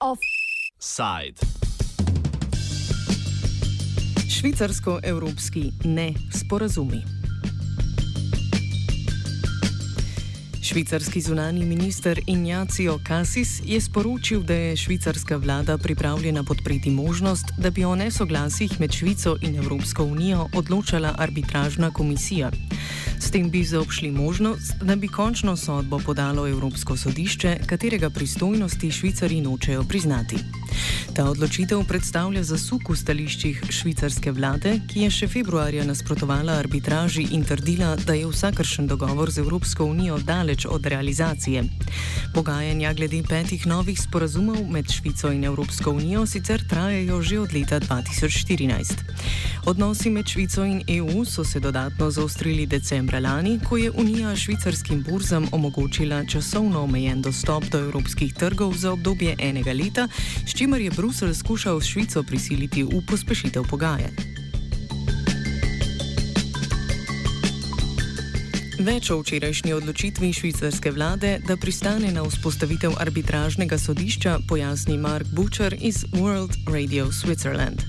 Offside. Švicarsko-evropski ne sporazumi. Švicarski zunani minister Ignacio Cassis je sporočil, da je švicarska vlada pripravljena podpreti možnost, da bi o nesoglasjih med Švico in Evropsko unijo odločala arbitražna komisija. S tem bi zaobšli možnost, da bi končno sodbo podalo Evropsko sodišče, katerega pristojnosti Švicari nočejo priznati. Ta odločitev predstavlja zasuk v stališčih švicarske vlade, ki je še februarja nasprotovala arbitraži in trdila, da je vsakršen dogovor z Evropsko unijo daleč od realizacije. Pogajanja glede petih novih sporazumov med Švico in Evropsko unijo sicer trajajo že od leta 2014. Odnosi med Švico in EU so se dodatno zaostrili decembra lani, ko je Unija švicarskim burzam omogočila časovno omejen dostop do evropskih trgov za obdobje enega leta, s čimer je Bruselj Bruselj skušal Švico prisiliti v pospešitev pogajanj. Več o včerajšnji odločitvi švicarske vlade, da pristane na vzpostavitev arbitražnega sodišča, pojasni Mark Butcher iz World Radio Switzerland.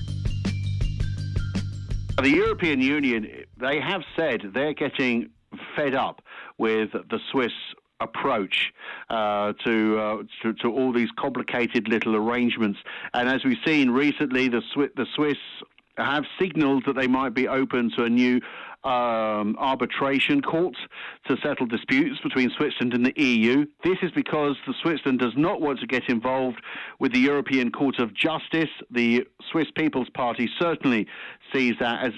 The European Union, they have said they're getting fed up with the Swiss approach uh, to, uh, to, to all these complicated little arrangements. And as we've seen recently, the Swiss, the Swiss have signalled that they might be open to a new um, arbitration court to settle disputes between Switzerland and the EU. This is because the Switzerland does not want to get involved with the European Court of Justice. The Swiss People's Party certainly sees that as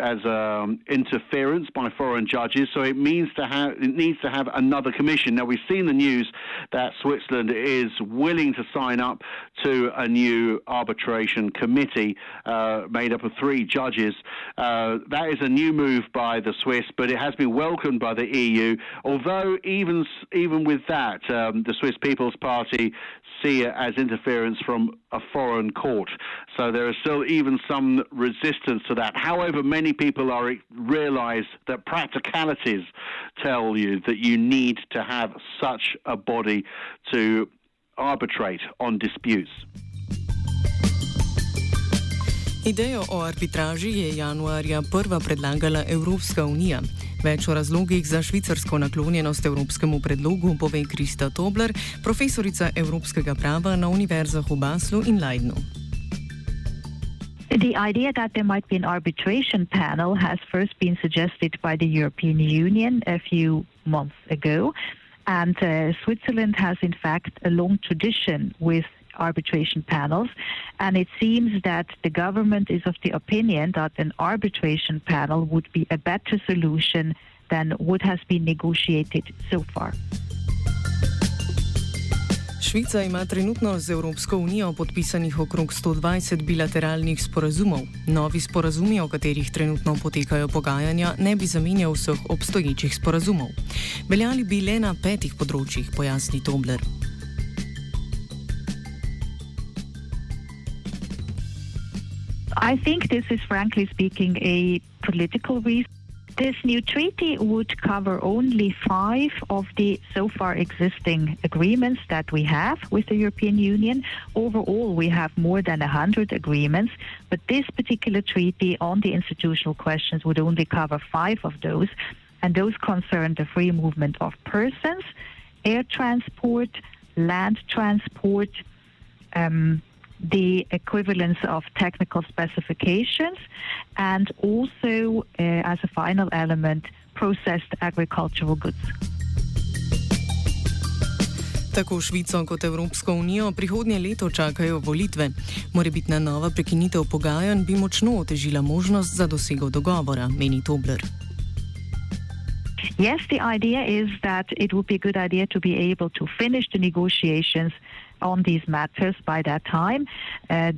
as um, interference by foreign judges. So it means to have it needs to have another commission. Now we've seen the news that Switzerland is willing to sign up to a new arbitration committee uh, made up of three judges. Uh, that is a new move by the Swiss, but it has been welcomed by the EU. Although even even with that, um, the Swiss People's Party see it as interference from a foreign court. So there is still even some resistance to that. However, many people are realize that practicalities tell you that you need to have such a body to arbitrate on disputes. Idejo o arbitraži je januarja prva predlagala Evropska unija. Več o razlogih za švicarsko naklonjenost evropskemu predlogu pove Krista Tobler, profesorica evropskega prava na univerzah v Baslu in Leidnu. The idea that there might be an arbitration panel has first been suggested by the European Union a few months ago. And uh, Switzerland has, in fact, a long tradition with arbitration panels. And it seems that the government is of the opinion that an arbitration panel would be a better solution than what has been negotiated so far. Švica ima trenutno z Evropsko unijo podpisanih okrog 120 bilateralnih sporazumov. Novi sporazumi, o katerih trenutno potekajo pogajanja, ne bi zamenjal vseh obstoječih sporazumov. Veljali bi le na petih področjih, pojasni Tobler. I think this is, frankly speaking, a political reason. This new treaty would cover only five of the so far existing agreements that we have with the European Union. Overall, we have more than 100 agreements, but this particular treaty on the institutional questions would only cover five of those, and those concern the free movement of persons, air transport, land transport, um, the equivalence of technical specifications and also, uh, as a final element, processed agricultural goods. Tako Švico kot Evropsko unijo prihodnje leto čakajo volitve. Morebitna nova prekinitev pogajanj bi močno otežila možnost za dosego dogovora, meni Tobler. Yes, the idea is that it would be a good idea to be able to finish the negotiations on these matters by that time. Uh,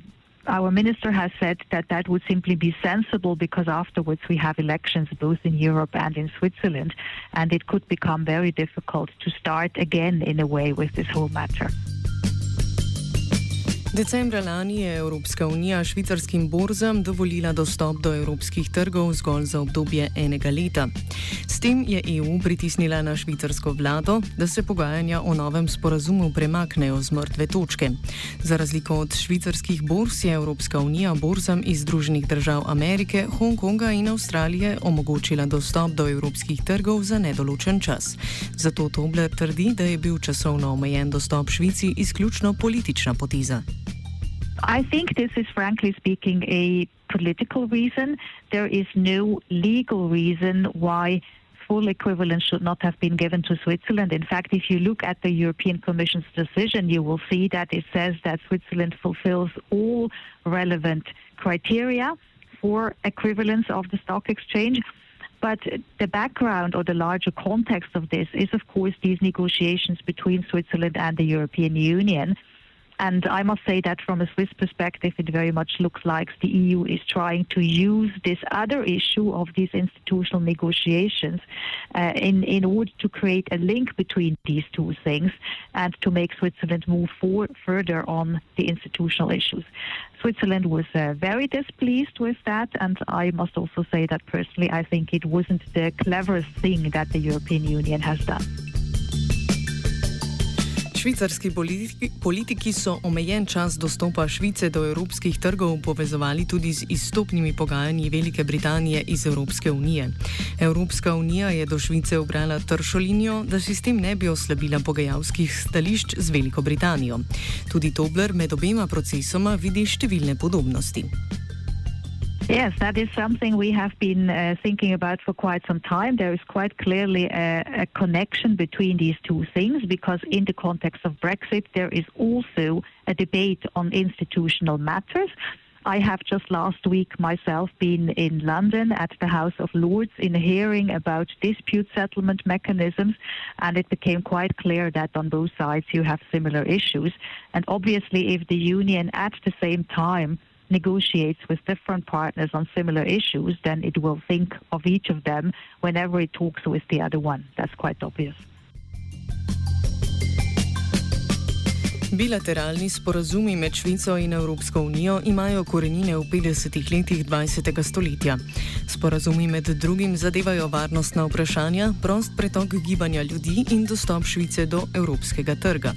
our minister has said that that would simply be sensible because afterwards we have elections both in Europe and in Switzerland, and it could become very difficult to start again in a way with this whole matter. Decembra lani je Evropska unija švicarskim borzam dovolila dostop do evropskih trgov zgolj za obdobje enega leta. S tem je EU pritisnila na švicarsko vlado, da se pogajanja o novem sporazumu premaknejo z mrtve točke. Za razliko od švicarskih borz je Evropska unija borzam iz Združenih držav Amerike, Hongkonga in Avstralije omogočila dostop do evropskih trgov za nedoločen čas. Zato Tobler trdi, da je bil časovno omejen dostop Švici izključno politična potiza. I think this is, frankly speaking, a political reason. There is no legal reason why full equivalence should not have been given to Switzerland. In fact, if you look at the European Commission's decision, you will see that it says that Switzerland fulfills all relevant criteria for equivalence of the stock exchange. But the background or the larger context of this is, of course, these negotiations between Switzerland and the European Union. And I must say that from a Swiss perspective, it very much looks like the EU is trying to use this other issue of these institutional negotiations uh, in, in order to create a link between these two things and to make Switzerland move further on the institutional issues. Switzerland was uh, very displeased with that, and I must also say that personally, I think it wasn't the cleverest thing that the European Union has done. Švicarski politiki, politiki so omejen čas dostopa Švice do evropskih trgov povezovali tudi z izstopnimi pogajanji Velike Britanije iz Evropske unije. Evropska unija je do Švice obrala tršo linijo, da sistem ne bi oslabila pogajalskih stališč z Veliko Britanijo. Tudi Tobler med obema procesoma vidi številne podobnosti. Yes, that is something we have been uh, thinking about for quite some time. There is quite clearly a, a, connection between these two things because, in the context of Brexit, there is also a debate on institutional matters. I have just last week myself been in London at the House of Lords in a hearing about dispute settlement mechanisms, and it became quite clear that on both sides you have similar issues. And obviously, if the union at the same time negotiates with different partners on similar issues, then it will think of each of them whenever it talks with the other one. That's quite obvious. Bilateralni sporazumi med Švico in Evropsko unijo imajo korenine v 50 letih 20. stoletja. Sporazumi med drugim zadevajo varnostna vprašanja, prost pretok gibanja ljudi in dostop Švice do evropskega trga.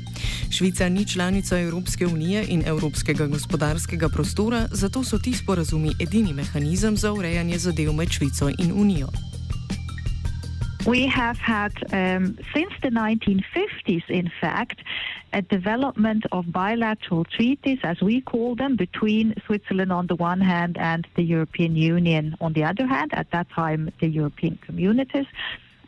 Švica ni članica Evropske unije in Evropskega gospodarskega prostora, zato so ti sporazumi edini mehanizem za urejanje zadev med Švico in Unijo. We have had, um, since the 1950s, in fact, a development of bilateral treaties, as we call them, between Switzerland on the one hand and the European Union on the other hand, at that time, the European communities.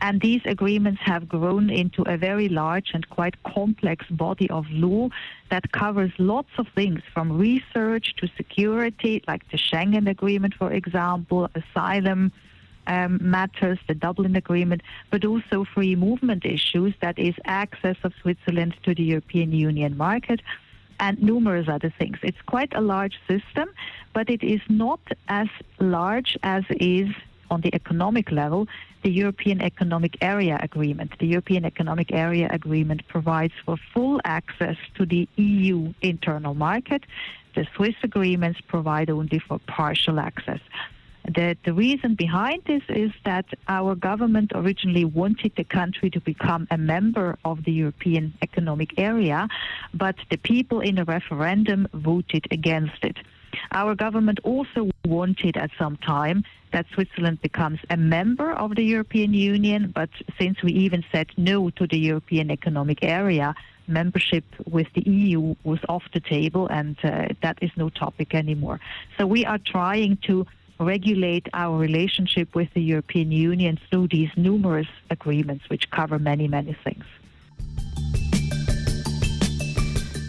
And these agreements have grown into a very large and quite complex body of law that covers lots of things from research to security, like the Schengen Agreement, for example, asylum um, matters, the Dublin Agreement, but also free movement issues, that is, access of Switzerland to the European Union market, and numerous other things. It's quite a large system, but it is not as large as is on the economic level the European Economic Area Agreement. The European Economic Area Agreement provides for full access to the EU internal market. The Swiss agreements provide only for partial access. The, the reason behind this is that our government originally wanted the country to become a member of the European Economic Area, but the people in a referendum voted against it. Our government also wanted at some time that Switzerland becomes a member of the European Union, but since we even said no to the European Economic Area, membership with the EU was off the table and uh, that is no topic anymore. So we are trying to regulate our relationship with the European Union through these numerous agreements, which cover many, many things.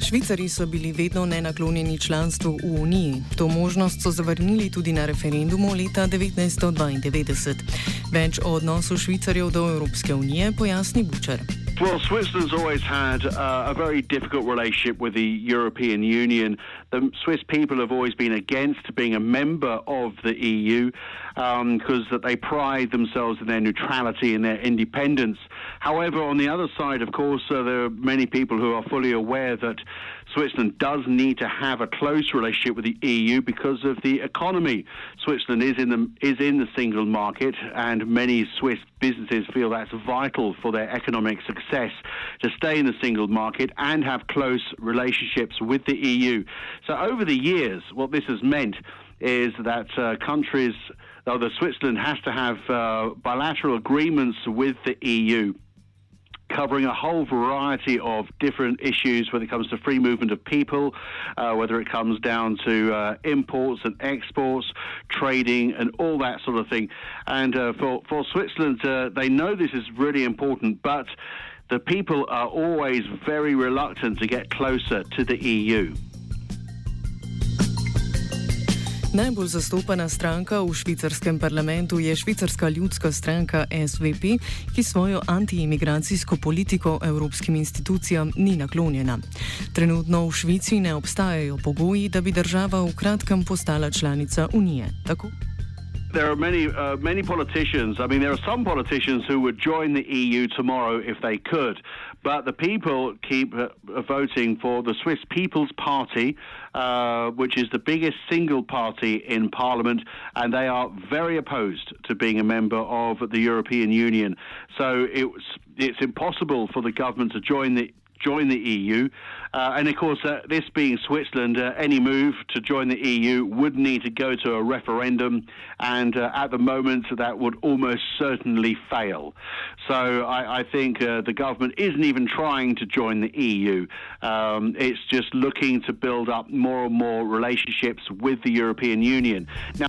Švicari so bili vedno nenaklonjeni članstvu v Uniji. To možnost so zavrnili tudi na referendumu leta 1992. Več o odnosu Švicarjev do Evropske unije pojasni Bučer. Well, Switzerland's always had uh, a very difficult relationship with the European Union. The Swiss people have always been against being a member of the EU because um, they pride themselves in their neutrality and their independence. However, on the other side, of course, uh, there are many people who are fully aware that Switzerland does need to have a close relationship with the EU because of the economy. Switzerland is in the is in the single market, and many Swiss businesses feel that's vital for their economic success to stay in the single market and have close relationships with the EU. So over the years, what this has meant is that uh, countries, although Switzerland has to have uh, bilateral agreements with the EU covering a whole variety of different issues when it comes to free movement of people, uh, whether it comes down to uh, imports and exports, trading, and all that sort of thing. And uh, for, for Switzerland, uh, they know this is really important, but the people are always very reluctant to get closer to the EU. Najbolj zastopana stranka v švicarskem parlamentu je švicarska ljudska stranka SVP, ki svojo antiimigracijsko politiko evropskim institucijam ni naklonjena. Trenutno v Švici ne obstajajo pogoji, da bi država v kratkem postala članica Unije. Tako? there are many uh, many politicians. I mean, there are some politicians who would join the EU tomorrow if they could, but the people keep uh, voting for the Swiss People's Party, uh, which is the biggest single party in Parliament, and they are very opposed to being a member of the European Union. So it's it's impossible for the government to join the join the EU. Uh, and of course, uh, this being Switzerland, uh, any move to join the EU would need to go to a referendum, and uh, at the moment, that would almost certainly fail. So I, I think uh, the government isn't even trying to join the EU. Um, it's just looking to build up more and more relationships with the European Union. Now,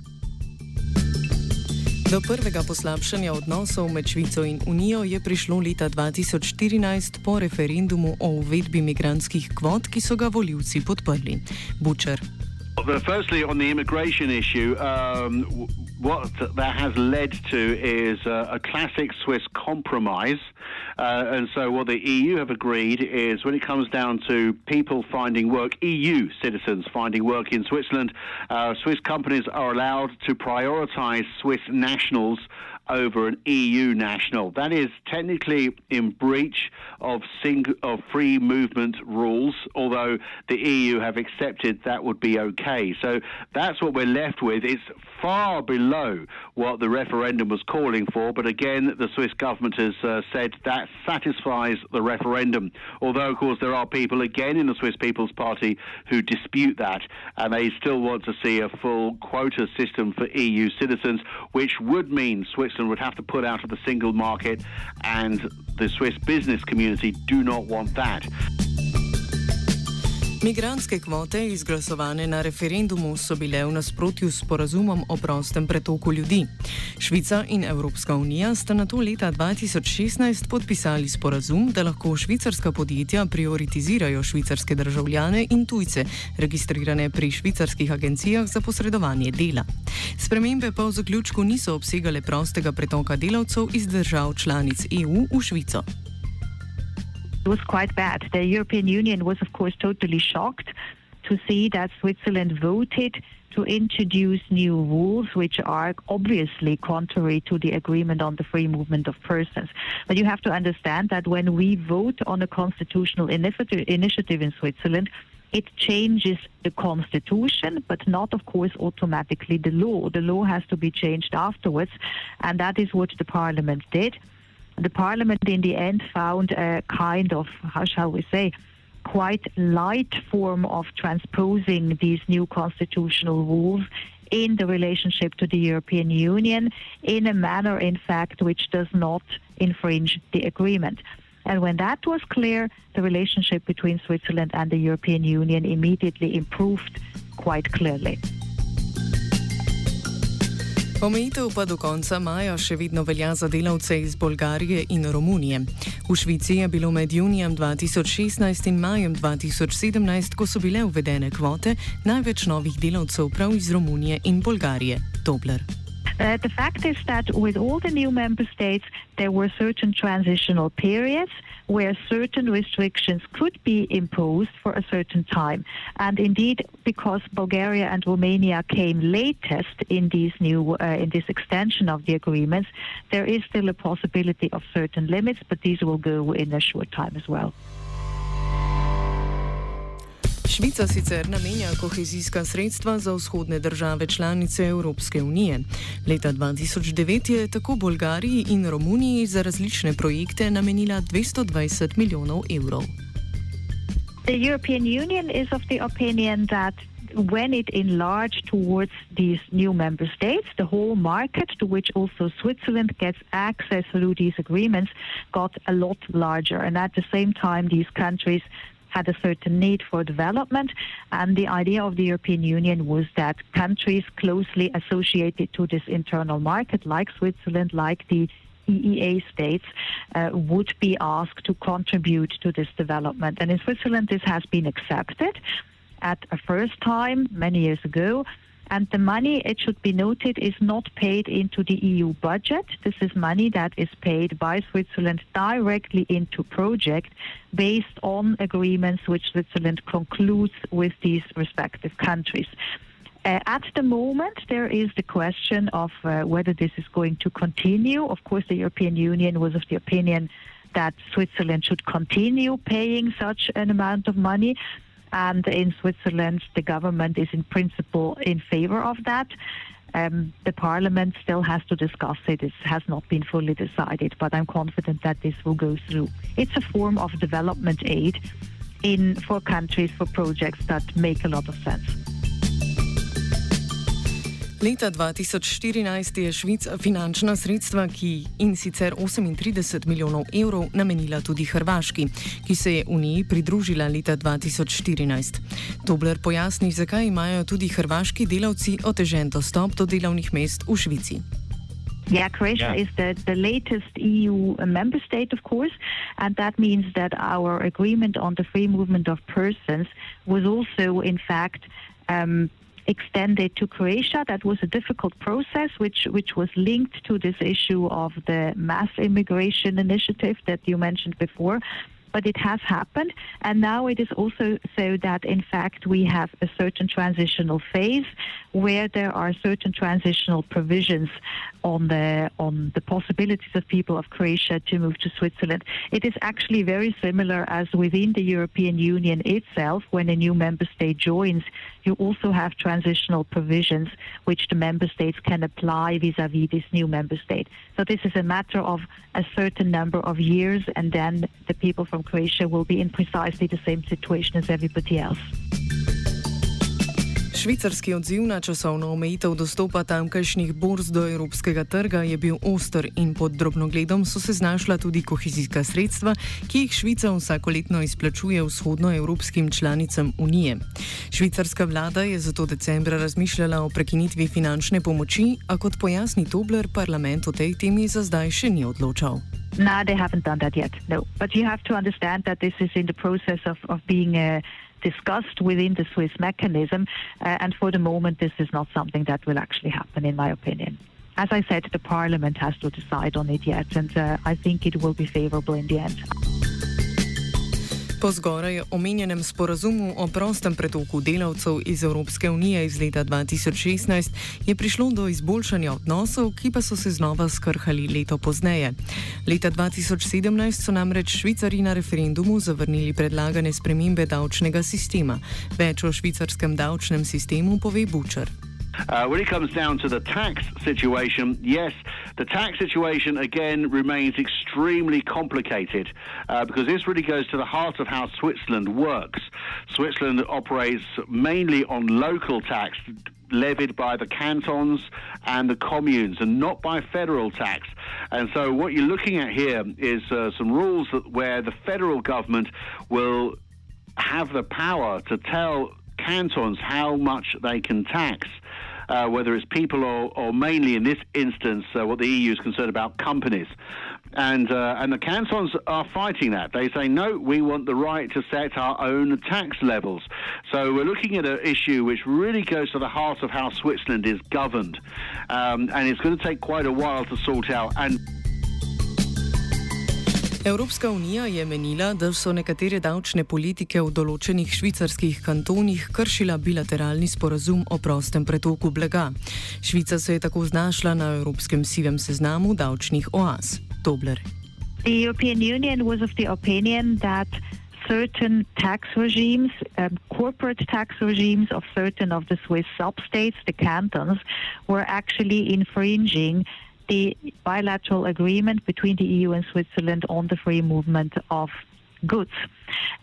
Do prvega poslabšanja odnosov med Švico in Unijo je prišlo leta 2014 po referendumu o uvedbi migranskih kvot, ki so ga voljivci podprli. Bučer. Firstly, on the immigration issue, um, what that has led to is a, a classic Swiss compromise. Uh, and so, what the EU have agreed is when it comes down to people finding work, EU citizens finding work in Switzerland, uh, Swiss companies are allowed to prioritize Swiss nationals over an EU national. That is technically in breach of of free movement rules, although the EU have accepted that would be okay. So that's what we're left with. It's far below what the referendum was calling for, but again, the Swiss government has uh, said that satisfies the referendum. Although, of course, there are people again in the Swiss People's Party who dispute that, and they still want to see a full quota system for EU citizens, which would mean Switzerland Would have to put out of the single market, and the Swiss business community do not want that. Migranske kvote, izglasovane na referendumu, so bile v nasprotju s porazumom o prostem pretoku ljudi. Švica in Evropska unija sta na to leta 2016 podpisali sporazum, da lahko švicarska podjetja prioritizirajo švicarske državljane in tujce, registrirane pri švicarskih agencijah za posredovanje dela. Spremembe pa v zaključku niso obsegale prostega pretoka delavcev iz držav članic EU v Švico. Was quite bad. The European Union was, of course, totally shocked to see that Switzerland voted to introduce new rules which are obviously contrary to the agreement on the free movement of persons. But you have to understand that when we vote on a constitutional initiative in Switzerland, it changes the constitution, but not, of course, automatically the law. The law has to be changed afterwards, and that is what the parliament did the parliament in the end found a kind of, how shall we say, quite light form of transposing these new constitutional rules in the relationship to the European Union in a manner, in fact, which does not infringe the agreement. And when that was clear, the relationship between Switzerland and the European Union immediately improved quite clearly. Omejitev pa do konca maja še vedno velja za delavce iz Bolgarije in Romunije. V Švici je bilo med junijem 2016 in majem 2017, ko so bile uvedene kvote, največ novih delavcev prav iz Romunije in Bolgarije. Tobler. Uh, the fact is that with all the new member states, there were certain transitional periods where certain restrictions could be imposed for a certain time. And indeed, because Bulgaria and Romania came latest in these new uh, in this extension of the agreements, there is still a possibility of certain limits, but these will go in a short time as well. Švica sicer namenja kohezijska sredstva za vzhodne države članice Evropske unije. Leta 2009 je tako Bolgariji in Romuniji za različne projekte namenila 220 milijonov evrov. The European Union is of the opinion that when it enlarged towards these new member states, the whole market to which also Switzerland gets access through these agreements got a lot larger. And at the same time, these countries had a certain need for development. And the idea of the European Union was that countries closely associated to this internal market, like Switzerland, like the EEA states uh, would be asked to contribute to this development. And in Switzerland, this has been accepted at a first time many years ago. And the money, it should be noted, is not paid into the EU budget. This is money that is paid by Switzerland directly into project based on agreements which Switzerland concludes with these respective countries. Uh, at the moment, there is the question of uh, whether this is going to continue. Of course, the European Union was of the opinion that Switzerland should continue paying such an amount of money. And in Switzerland, the government is in principle in favor of that. Um, the parliament still has to discuss it. It has not been fully decided, but I'm confident that this will go through. It's a form of development aid in for countries for projects that make a lot of sense. Leta 2014 je Švica finančna sredstva, ki in sicer 38 milijonov evrov, namenila tudi Hrvaški, ki se je Uniji pridružila leta 2014. Dobler pojasni, zakaj imajo tudi hrvaški delavci otežen dostop do delovnih mest v Švici. Yeah, Croatia yeah. is the, the latest EU member state, of course, and that means that our agreement on the free movement of persons was also, in fact, um, extended to Croatia. That was a difficult process, which which was linked to this issue of the mass immigration initiative that you mentioned before but it has happened. And now it is also so that, in fact, we have a certain transitional phase where there are certain transitional provisions on the on the possibilities of people of Croatia to move to Switzerland. It is actually very similar as within the European Union itself. When a new member state joins, you also have transitional provisions which the member states can apply vis-à-vis this new member state. So this is a matter of a certain number of years, and then the people from Croatia will be in precisely the same situation as everybody else. Švicarski odziv na časovno omejitev dostopa tamkajšnjih borz do evropskega trga je bil oster in pod drobnogledom so se znašla tudi kohezijska sredstva, ki jih Švica vsakoletno izplačuje vzhodnoevropskim članicam Unije. Švicarska vlada je zato decembra razmišljala o prekinitvi finančne pomoči, a kot pojasni Tobler, parlament o tej temi za zdaj še ni odločal. No, they haven't done that yet. No, but you have to understand that this is in the process of, of being uh, discussed within the Swiss mechanism, uh, and for the moment, this is not something that will actually happen, in my opinion. As I said, the Parliament has to decide on it yet, and uh, I think it will be favourable in the end. Po zgoraj omenjenem sporazumu o prostem pretoku delavcev iz Evropske unije iz leta 2016 je prišlo do izboljšanja odnosov, ki pa so se znova skrhali leto pozneje. Leta 2017 so namreč Švicari na referendumu zavrnili predlagane spremembe davčnega sistema. Več o švicarskem davčnem sistemu pove Bučer. Uh, when it comes down to the tax situation, yes, the tax situation again remains extremely complicated uh, because this really goes to the heart of how Switzerland works. Switzerland operates mainly on local tax levied by the cantons and the communes and not by federal tax. And so what you're looking at here is uh, some rules where the federal government will have the power to tell cantons how much they can tax uh, whether it's people or, or, mainly in this instance, uh, what the EU is concerned about, companies. And, uh, and the cantons are fighting that. They say, no, we want the right to set our own tax levels. So we're looking at an issue which really goes to the heart of how Switzerland is governed. Um, and it's going to take quite a while to sort out. And Evropska unija je menila, da so nekatere davčne politike v določenih švicarskih kantonih kršila bilateralni sporazum o prostem pretoku blaga. Švica se je tako znašla na evropskem sivem seznamu davčnih oaz. Dobler. The European Union was of the opinion that certain tax regimes, um, corporate tax regimes of certain of the Swiss substates, the cantons, were actually infringing the bilateral agreement between the EU and Switzerland on the free movement of goods.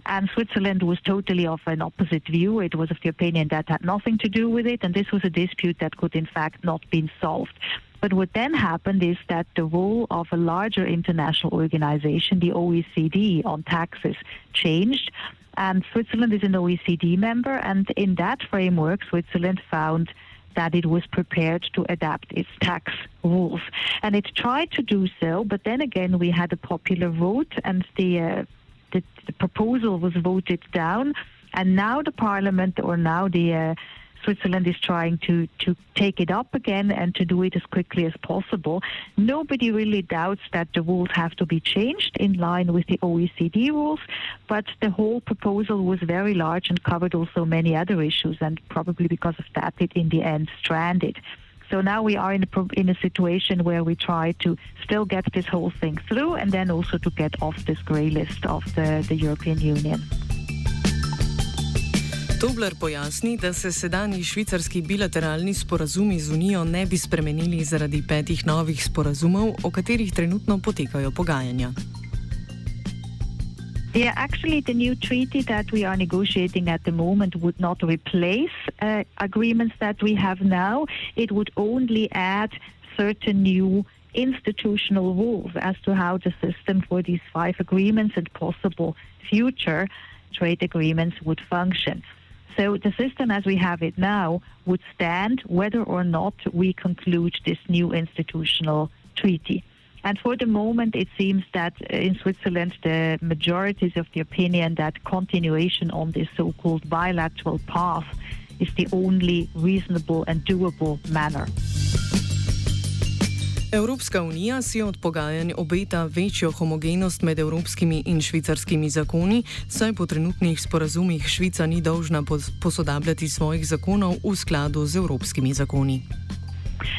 And Switzerland was totally of an opposite view. It was of the opinion that had nothing to do with it, and this was a dispute that could, in fact, not be solved. But what then happened is that the role of a larger international organization, the OECD, on taxes changed. And Switzerland is an OECD member, and in that framework, Switzerland found that it was prepared to adapt its tax rules. And it tried to do so, but then again, we had a popular vote, and the, uh, the, the, proposal was voted down. And now the parliament, or now the uh, Switzerland is trying to, to take it up again and to do it as quickly as possible. Nobody really doubts that the rules have to be changed in line with the OECD rules, but the whole proposal was very large and covered also many other issues, and probably because of that, it in the end stranded. So now we are in a, in a situation where we try to still get this whole thing through and then also to get off this grey list of the, the European Union. Tobler pojasni, da se sedanji švicarski bilateralni sporazumi z Unijo ne bi spremenili zaradi petih novih sporazumov, o katerih trenutno potekajo pogajanja. Yeah, actually, the new treaty that we are negotiating at the moment would not replace uh, agreements that we have now. It would only add certain new institutional rules as to how the system for these five agreements and possible future trade agreements would function. So the system as we have it now would stand whether or not we conclude this new institutional treaty. And for the moment, it seems that uh, in Switzerland, the majority is of the opinion that continuation on this so called bilateral path is the only reasonable and doable manner. Evropska unija si od pogajanj obeta večjo homogenost med evropskimi in švicarskimi zakoni, saj po trenutnih sporazumih Švica ni dolžna posodabljati svojih zakonov v skladu z evropskimi zakoni.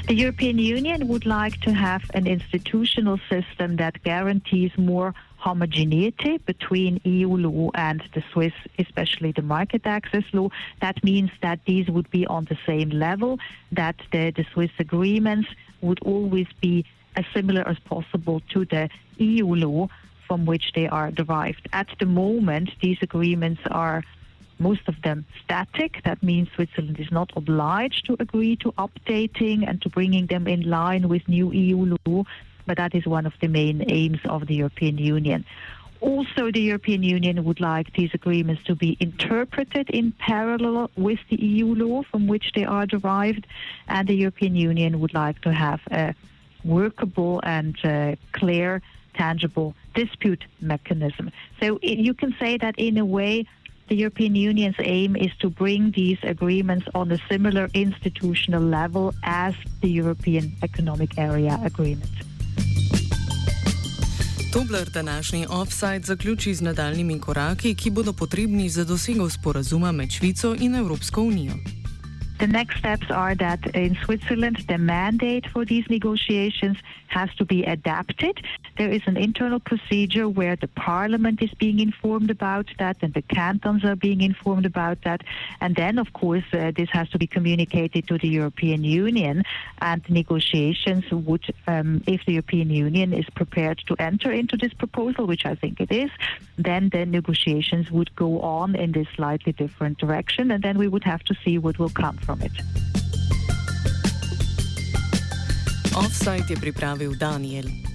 The European Union would like to have an institutional system that guarantees more homogeneity between EU law and the Swiss, especially the market access law. That means that these would be on the same level, that the, the Swiss agreements would always be as similar as possible to the EU law from which they are derived. At the moment, these agreements are most of them static. That means Switzerland is not obliged to agree to updating and to bringing them in line with new EU law, but that is one of the main aims of the European Union. Also, the European Union would like these agreements to be interpreted in parallel with the EU law from which they are derived, and the European Union would like to have a workable and uh, clear, tangible dispute mechanism. So it, you can say that in a way, the European Union's aim is to bring these agreements on a similar institutional level as the European Economic Area Agreement. Tobler današnji offside zaključi z nadaljnimi koraki, ki bodo potrebni za dosego sporazuma med Švico in Evropsko unijo. The next steps are that in Switzerland, the mandate for these negotiations has to be adapted. There is an internal procedure where the parliament is being informed about that and the cantons are being informed about that. And then, of course, uh, this has to be communicated to the European Union. And negotiations would, um, if the European Union is prepared to enter into this proposal, which I think it is, then the negotiations would go on in this slightly different direction. And then we would have to see what will come from it. Offside je pripravil Daniel.